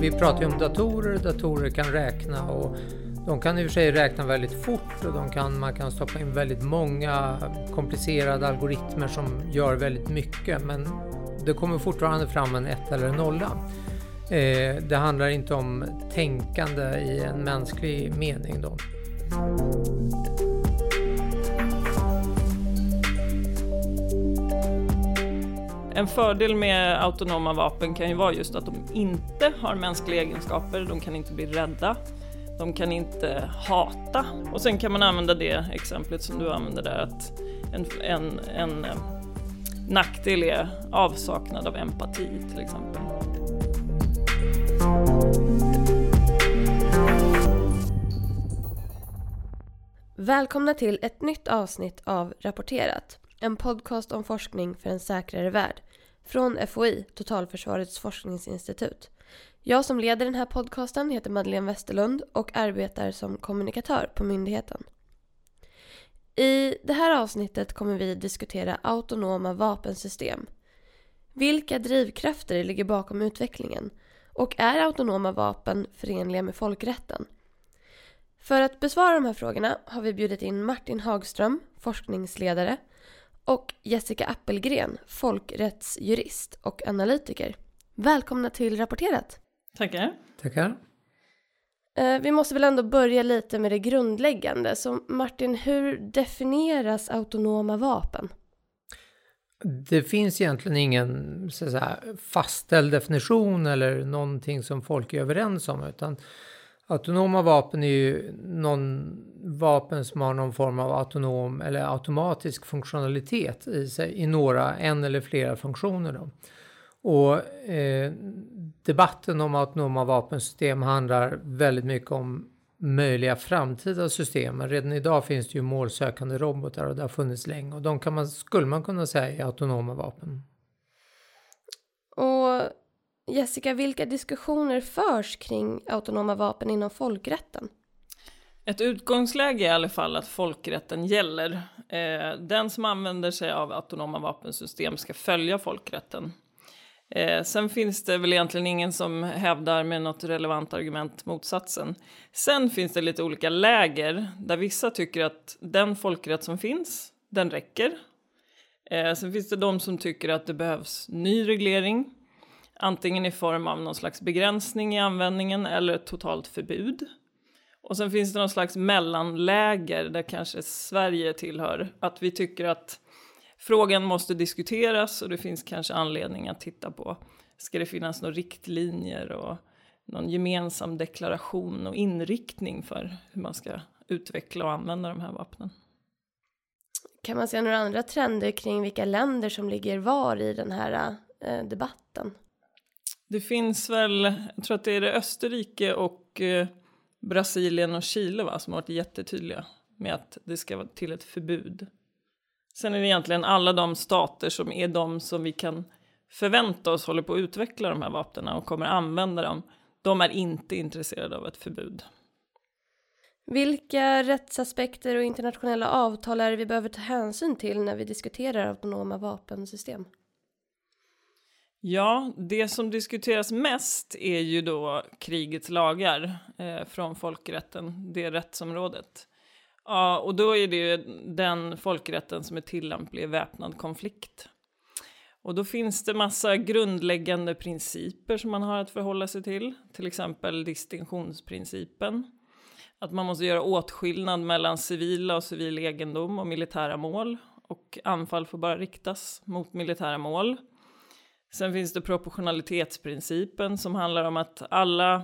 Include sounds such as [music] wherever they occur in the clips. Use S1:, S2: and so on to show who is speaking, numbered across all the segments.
S1: Vi pratar ju om datorer, datorer kan räkna och de kan i och för sig räkna väldigt fort och de kan, man kan stoppa in väldigt många komplicerade algoritmer som gör väldigt mycket men det kommer fortfarande fram en ett eller en nolla. Eh, det handlar inte om tänkande i en mänsklig mening då.
S2: En fördel med autonoma vapen kan ju vara just att de inte har mänskliga egenskaper, de kan inte bli rädda, de kan inte hata. Och sen kan man använda det exemplet som du använde där, att en, en, en eh, nackdel är avsaknad av empati till exempel.
S3: Välkomna till ett nytt avsnitt av Rapporterat. En podcast om forskning för en säkrare värld. Från FOI, Totalförsvarets forskningsinstitut. Jag som leder den här podcasten heter Madeleine Westerlund och arbetar som kommunikatör på myndigheten. I det här avsnittet kommer vi diskutera autonoma vapensystem. Vilka drivkrafter ligger bakom utvecklingen? Och är autonoma vapen förenliga med folkrätten? För att besvara de här frågorna har vi bjudit in Martin Hagström, forskningsledare och Jessica Appelgren, folkrättsjurist och analytiker. Välkomna till Rapporterat!
S2: Tackar!
S1: Tackar!
S3: Eh, vi måste väl ändå börja lite med det grundläggande. Så Martin, hur definieras autonoma vapen?
S1: Det finns egentligen ingen så att säga, fastställd definition eller någonting som folk är överens om utan autonoma vapen är ju någon vapen som har någon form av autonom eller automatisk funktionalitet i sig i några, en eller flera funktioner. Då. Och eh, debatten om autonoma vapensystem handlar väldigt mycket om möjliga framtida system. Men redan idag finns det ju målsökande robotar och det har funnits länge och de kan man, skulle man kunna säga är autonoma vapen.
S3: Och Jessica, vilka diskussioner förs kring autonoma vapen inom folkrätten?
S2: Ett utgångsläge är i alla fall att folkrätten gäller. Eh, den som använder sig av autonoma vapensystem ska följa folkrätten. Eh, sen finns det väl egentligen ingen som hävdar med något relevant argument motsatsen. Sen finns det lite olika läger där vissa tycker att den folkrätt som finns, den räcker. Eh, sen finns det de som tycker att det behövs ny reglering, antingen i form av någon slags begränsning i användningen eller ett totalt förbud. Och sen finns det någon slags mellanläger där kanske Sverige tillhör, att vi tycker att Frågan måste diskuteras och det finns kanske anledning att titta på. Ska det finnas några riktlinjer och någon gemensam deklaration och inriktning för hur man ska utveckla och använda de här vapnen?
S3: Kan man se några andra trender kring vilka länder som ligger var i den här eh, debatten?
S2: Det finns väl, jag tror att det är det Österrike och eh, Brasilien och Chile va, som har varit jättetydliga med att det ska vara till ett förbud Sen är det egentligen alla de stater som är de som vi kan förvänta oss håller på att utveckla de här vapnen och kommer använda dem. De är inte intresserade av ett förbud.
S3: Vilka rättsaspekter och internationella avtal är det vi behöver ta hänsyn till när vi diskuterar autonoma vapensystem?
S2: Ja, det som diskuteras mest är ju då krigets lagar eh, från folkrätten, det rättsområdet. Ja, och då är det ju den folkrätten som är tillämplig i väpnad konflikt. Och då finns det massa grundläggande principer som man har att förhålla sig till. Till exempel distinktionsprincipen. Att man måste göra åtskillnad mellan civila och civil egendom och militära mål. Och anfall får bara riktas mot militära mål. Sen finns det proportionalitetsprincipen som handlar om att alla,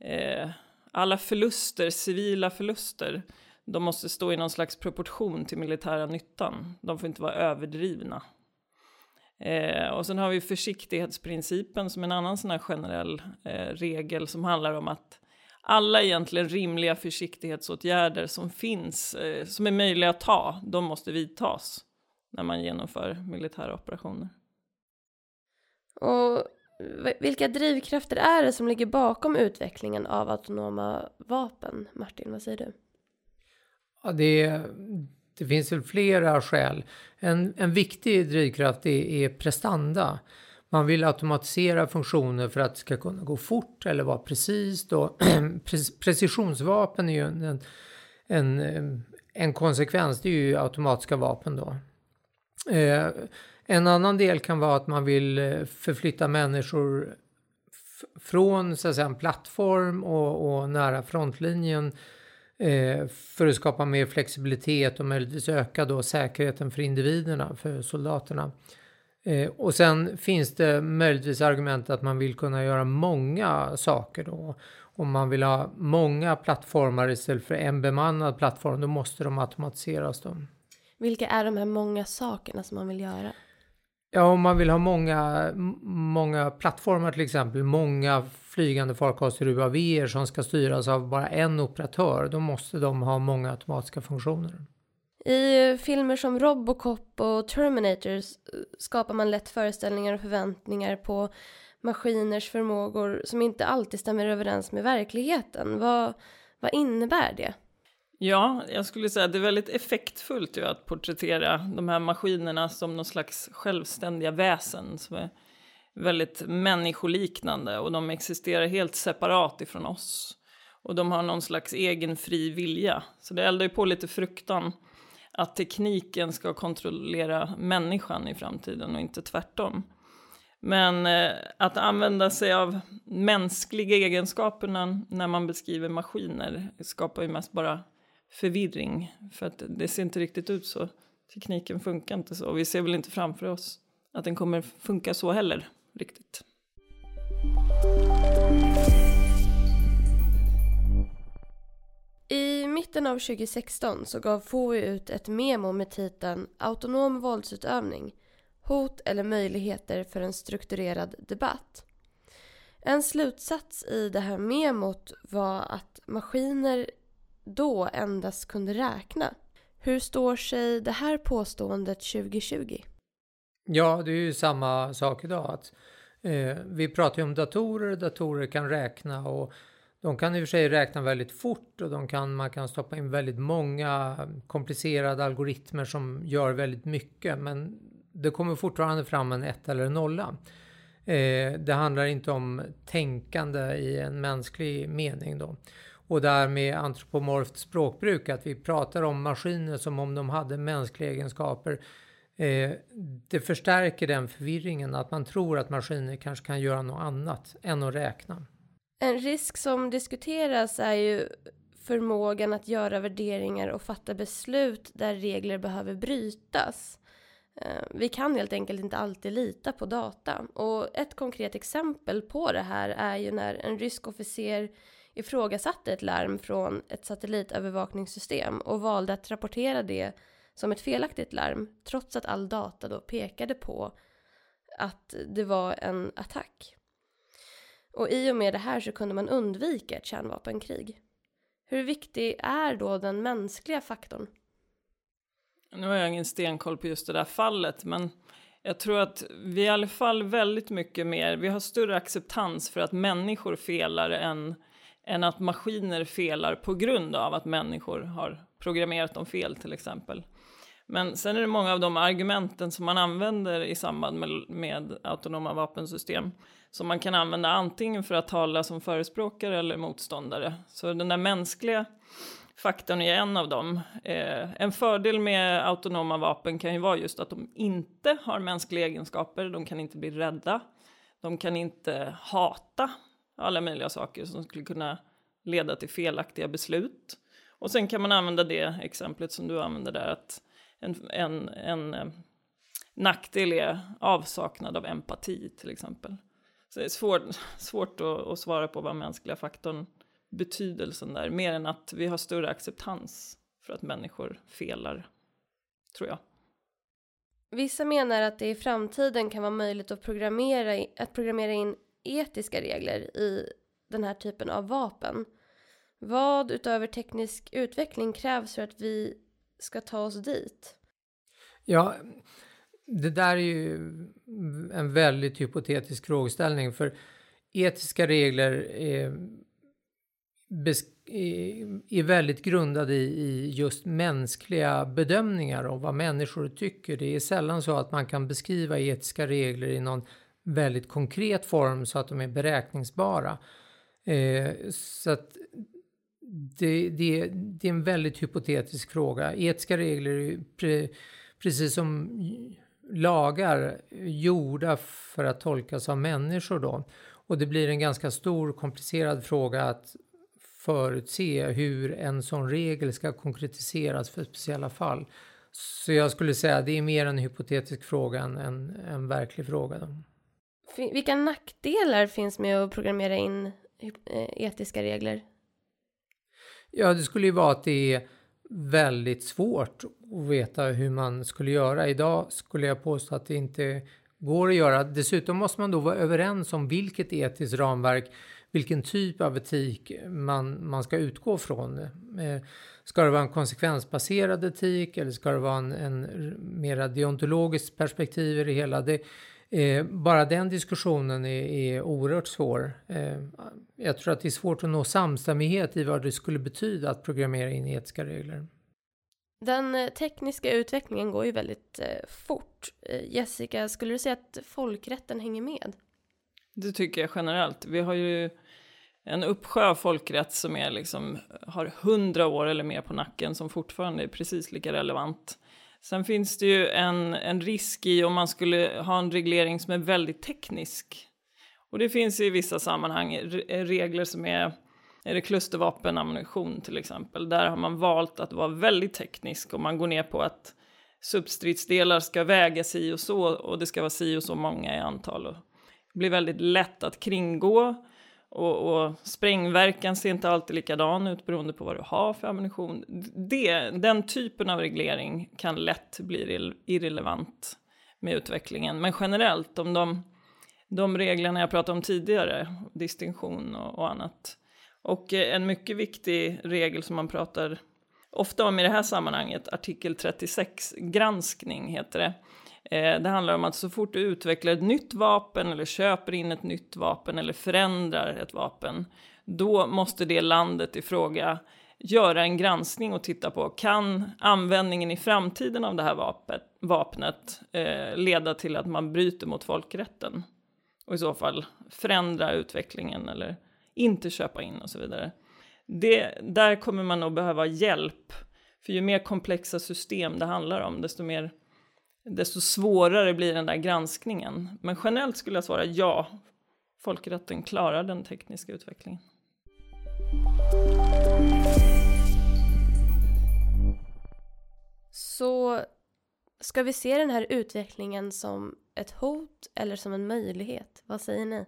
S2: eh, alla förluster, civila förluster, de måste stå i någon slags proportion till militära nyttan. De får inte vara överdrivna. Eh, och sen har vi försiktighetsprincipen som en annan sån här generell eh, regel som handlar om att alla egentligen rimliga försiktighetsåtgärder som finns, eh, som är möjliga att ta, de måste vidtas när man genomför militära operationer.
S3: Och vilka drivkrafter är det som ligger bakom utvecklingen av autonoma vapen? Martin, vad säger du?
S1: Ja, det, det finns väl flera skäl. En, en viktig drivkraft är, är prestanda. Man vill automatisera funktioner för att det ska kunna gå fort eller vara precis. Då. [clears throat] Precisionsvapen är ju en, en, en konsekvens, det är ju automatiska vapen då. Eh, en annan del kan vara att man vill eh, förflytta människor från så att säga, en plattform och, och nära frontlinjen eh, för att skapa mer flexibilitet och möjligtvis öka då säkerheten för individerna, för soldaterna. Eh, och sen finns det möjligtvis argument att man vill kunna göra många saker då. Om man vill ha många plattformar istället för en bemannad plattform, då måste de automatiseras. Då.
S3: Vilka är de här många sakerna som man vill göra?
S1: Ja, om man vill ha många, många plattformar till exempel, många flygande farkoster UAV som ska styras av bara en operatör, då måste de ha många automatiska funktioner.
S3: I filmer som Robocop och Terminator skapar man lätt föreställningar och förväntningar på maskiners förmågor som inte alltid stämmer överens med verkligheten. Vad, vad innebär det?
S2: Ja, jag skulle säga att det är väldigt effektfullt ju att porträttera de här maskinerna som någon slags självständiga väsen som är väldigt människoliknande och de existerar helt separat ifrån oss. Och de har någon slags egen fri vilja. Så det eldar ju på lite fruktan att tekniken ska kontrollera människan i framtiden och inte tvärtom. Men eh, att använda sig av mänskliga egenskaperna när man beskriver maskiner skapar ju mest bara förvirring. För att det ser inte riktigt ut så. Tekniken funkar inte så. Och vi ser väl inte framför oss att den kommer funka så heller riktigt.
S3: I mitten av 2016 så gav FOI ut ett memo med titeln Autonom våldsutövning hot eller möjligheter för en strukturerad debatt. En slutsats i det här memot var att maskiner då endast kunde räkna. Hur står sig det här påståendet 2020?
S1: Ja, det är ju samma sak idag. Att, eh, vi pratar ju om datorer, datorer kan räkna och de kan i och för sig räkna väldigt fort och de kan, man kan stoppa in väldigt många komplicerade algoritmer som gör väldigt mycket men det kommer fortfarande fram en ett eller en nolla. Eh, det handlar inte om tänkande i en mänsklig mening då. Och därmed antropomorft språkbruk, att vi pratar om maskiner som om de hade mänskliga egenskaper. Eh, det förstärker den förvirringen att man tror att maskiner kanske kan göra något annat än att räkna.
S3: En risk som diskuteras är ju förmågan att göra värderingar och fatta beslut där regler behöver brytas. Eh, vi kan helt enkelt inte alltid lita på data. Och ett konkret exempel på det här är ju när en rysk officer ifrågasatte ett larm från ett satellitövervakningssystem och valde att rapportera det som ett felaktigt larm trots att all data då pekade på att det var en attack. Och i och med det här så kunde man undvika ett kärnvapenkrig. Hur viktig är då den mänskliga faktorn?
S2: Nu har jag ingen stenkoll på just det där fallet, men jag tror att vi i alla fall väldigt mycket mer, vi har större acceptans för att människor felar än, än att maskiner felar på grund av att människor har programmerat dem fel till exempel. Men sen är det många av de argumenten som man använder i samband med, med autonoma vapensystem som man kan använda antingen för att tala som förespråkare eller motståndare. Så den där mänskliga faktorn är en av dem. Eh, en fördel med autonoma vapen kan ju vara just att de inte har mänskliga egenskaper, de kan inte bli rädda, de kan inte hata alla möjliga saker som skulle kunna leda till felaktiga beslut. Och sen kan man använda det exemplet som du använder där, att en, en, en eh, nackdel är avsaknad av empati till exempel. Så det är svårt, [laughs] svårt att, att svara på vad mänskliga faktorn betydelsen där, mer än att vi har större acceptans för att människor felar, tror jag.
S3: Vissa menar att det i framtiden kan vara möjligt att programmera, att programmera in etiska regler i den här typen av vapen. Vad utöver teknisk utveckling krävs för att vi ska ta oss dit?
S1: Ja, det där är ju en väldigt hypotetisk frågeställning för etiska regler är är väldigt grundade i just mänskliga bedömningar av vad människor tycker. Det är sällan så att man kan beskriva etiska regler i någon väldigt konkret form så att de är beräkningsbara. Eh, så att det, det, det, är en väldigt hypotetisk fråga. Etiska regler är pre, precis som lagar gjorda för att tolkas av människor då. Och det blir en ganska stor komplicerad fråga att förutse hur en sån regel ska konkretiseras för speciella fall. Så jag skulle säga att det är mer en hypotetisk fråga än en, en verklig fråga. Då.
S3: Vilka nackdelar finns med att programmera in eh, etiska regler?
S1: Ja, det skulle ju vara att det är väldigt svårt att veta hur man skulle göra. Idag skulle jag påstå att det inte går att göra. Dessutom måste man då vara överens om vilket etiskt ramverk, vilken typ av etik man, man ska utgå från. Eh, ska det vara en konsekvensbaserad etik eller ska det vara en, en mera deontologiskt perspektiv i det hela? Det, Eh, bara den diskussionen är, är oerhört svår. Eh, jag tror att det är svårt att nå samstämmighet i vad det skulle betyda att programmera in etiska regler.
S3: Den eh, tekniska utvecklingen går ju väldigt eh, fort. Eh, Jessica, skulle du säga att folkrätten hänger med?
S2: Det tycker jag generellt. Vi har ju en uppsjö av folkrätt som är liksom, har hundra år eller mer på nacken som fortfarande är precis lika relevant. Sen finns det ju en, en risk i om man skulle ha en reglering som är väldigt teknisk. Och det finns i vissa sammanhang regler som är, är det klustervapen, ammunition till exempel. Där har man valt att vara väldigt teknisk och man går ner på att substridsdelar ska väga si och så och det ska vara si och så många i antal. Och det blir väldigt lätt att kringgå och, och sprängverkan ser inte alltid likadan ut beroende på vad du har för ammunition. Det, den typen av reglering kan lätt bli irrelevant med utvecklingen. Men generellt, om de, de reglerna jag pratade om tidigare, distinktion och, och annat. Och eh, en mycket viktig regel som man pratar ofta om i det här sammanhanget, artikel 36, granskning heter det. Eh, det handlar om att så fort du utvecklar ett nytt vapen eller köper in ett nytt vapen eller förändrar ett vapen, då måste det landet i fråga göra en granskning och titta på kan användningen i framtiden av det här vapnet, vapnet eh, leda till att man bryter mot folkrätten och i så fall förändra utvecklingen eller inte köpa in och så vidare. Det, där kommer man nog behöva hjälp, för ju mer komplexa system det handlar om, desto mer desto svårare blir den där granskningen. Men generellt skulle jag svara ja, folkrätten klarar den tekniska utvecklingen.
S3: Så ska vi se den här utvecklingen som ett hot eller som en möjlighet? Vad säger ni?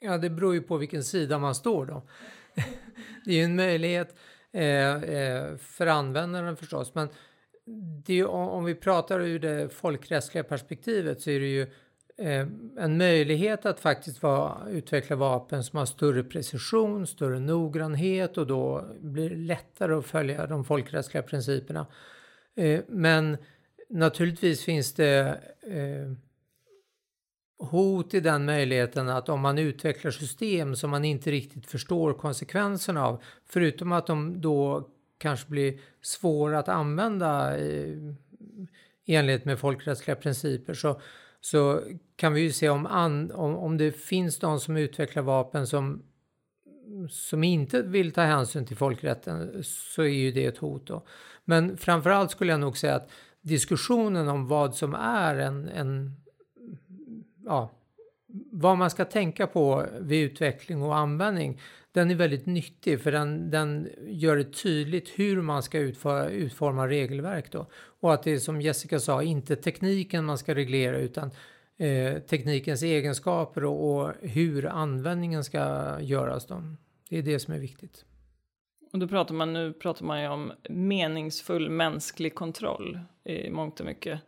S1: Ja, det beror ju på vilken sida man står då. [laughs] det är ju en möjlighet eh, eh, för användaren förstås, men det, om vi pratar ur det folkrättsliga perspektivet så är det ju eh, en möjlighet att faktiskt vara, utveckla vapen som har större precision, större noggrannhet och då blir det lättare att följa de folkrättsliga principerna. Eh, men naturligtvis finns det eh, hot i den möjligheten att om man utvecklar system som man inte riktigt förstår konsekvenserna av, förutom att de då kanske blir svår att använda i, i enlighet med folkrättsliga principer så, så kan vi ju se om, an, om, om det finns de som utvecklar vapen som, som inte vill ta hänsyn till folkrätten så är ju det ett hot. Då. Men framförallt skulle jag nog säga att diskussionen om vad som är en, en ja, vad man ska tänka på vid utveckling och användning den är väldigt nyttig för den, den gör det tydligt hur man ska utföra, utforma regelverk då. Och att det är som Jessica sa, inte tekniken man ska reglera utan eh, teknikens egenskaper och, och, hur användningen ska göras. Då. Det är det som är viktigt.
S2: Och då pratar man, nu pratar man ju om meningsfull mänsklig kontroll i mångt och mycket.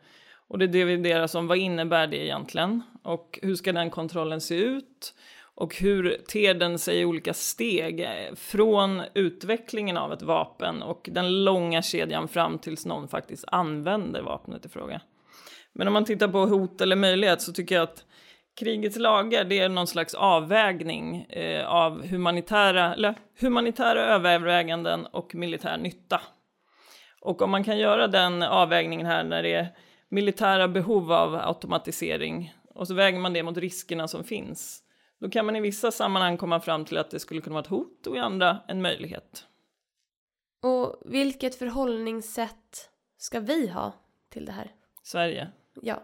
S2: Och det divideras om vad innebär det egentligen? Och hur ska den kontrollen se ut? Och hur ter den sig i olika steg från utvecklingen av ett vapen och den långa kedjan fram tills någon faktiskt använder vapnet i fråga. Men om man tittar på hot eller möjlighet så tycker jag att krigets lagar det är någon slags avvägning eh, av humanitära, eller, humanitära överväganden och militär nytta. Och om man kan göra den avvägningen här när det är militära behov av automatisering och så väger man det mot riskerna som finns. Då kan man i vissa sammanhang komma fram till att det skulle kunna vara ett hot och i andra en möjlighet.
S3: Och vilket förhållningssätt ska vi ha till det här?
S2: Sverige.
S3: Ja.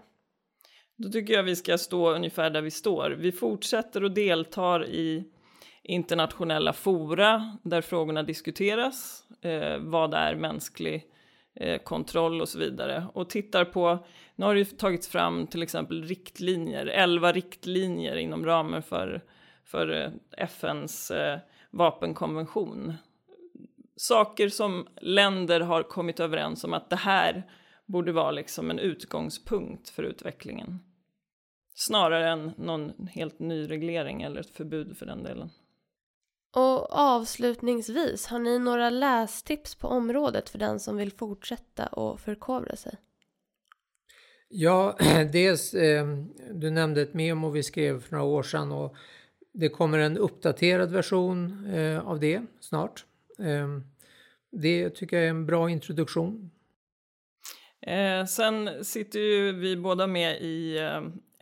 S2: Då tycker jag vi ska stå ungefär där vi står. Vi fortsätter och deltar i internationella fora där frågorna diskuteras. Eh, vad är mänsklig eh, kontroll och så vidare. Och tittar på, nu har det ju tagits fram till exempel riktlinjer, 11 riktlinjer inom ramen för, för eh, FNs eh, vapenkonvention. Saker som länder har kommit överens om att det här borde vara liksom en utgångspunkt för utvecklingen. Snarare än någon helt ny reglering eller ett förbud för den delen.
S3: Och avslutningsvis, har ni några lästips på området för den som vill fortsätta och förkovra sig?
S1: Ja, [clears throat] dels, eh, du nämnde ett memo vi skrev för några år sedan och det kommer en uppdaterad version eh, av det snart. Eh, det tycker jag är en bra introduktion.
S2: Sen sitter ju vi båda med i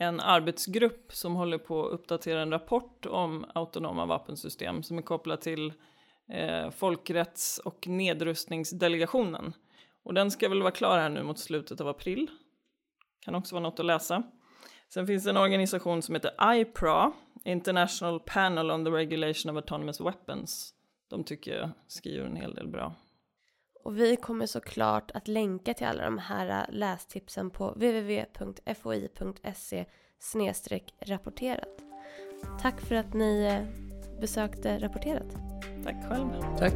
S2: en arbetsgrupp som håller på att uppdatera en rapport om autonoma vapensystem som är kopplad till eh, folkrätts och nedrustningsdelegationen. Och den ska väl vara klar här nu mot slutet av april. Kan också vara något att läsa. Sen finns det en organisation som heter IPRA, International Panel on the Regulation of Autonomous Weapons. De tycker jag skriver en hel del bra.
S3: Och vi kommer såklart att länka till alla de här lästipsen på www.foi.se rapporterat. Tack för att ni eh, besökte Rapporterat.
S2: Tack själv.
S1: Tack.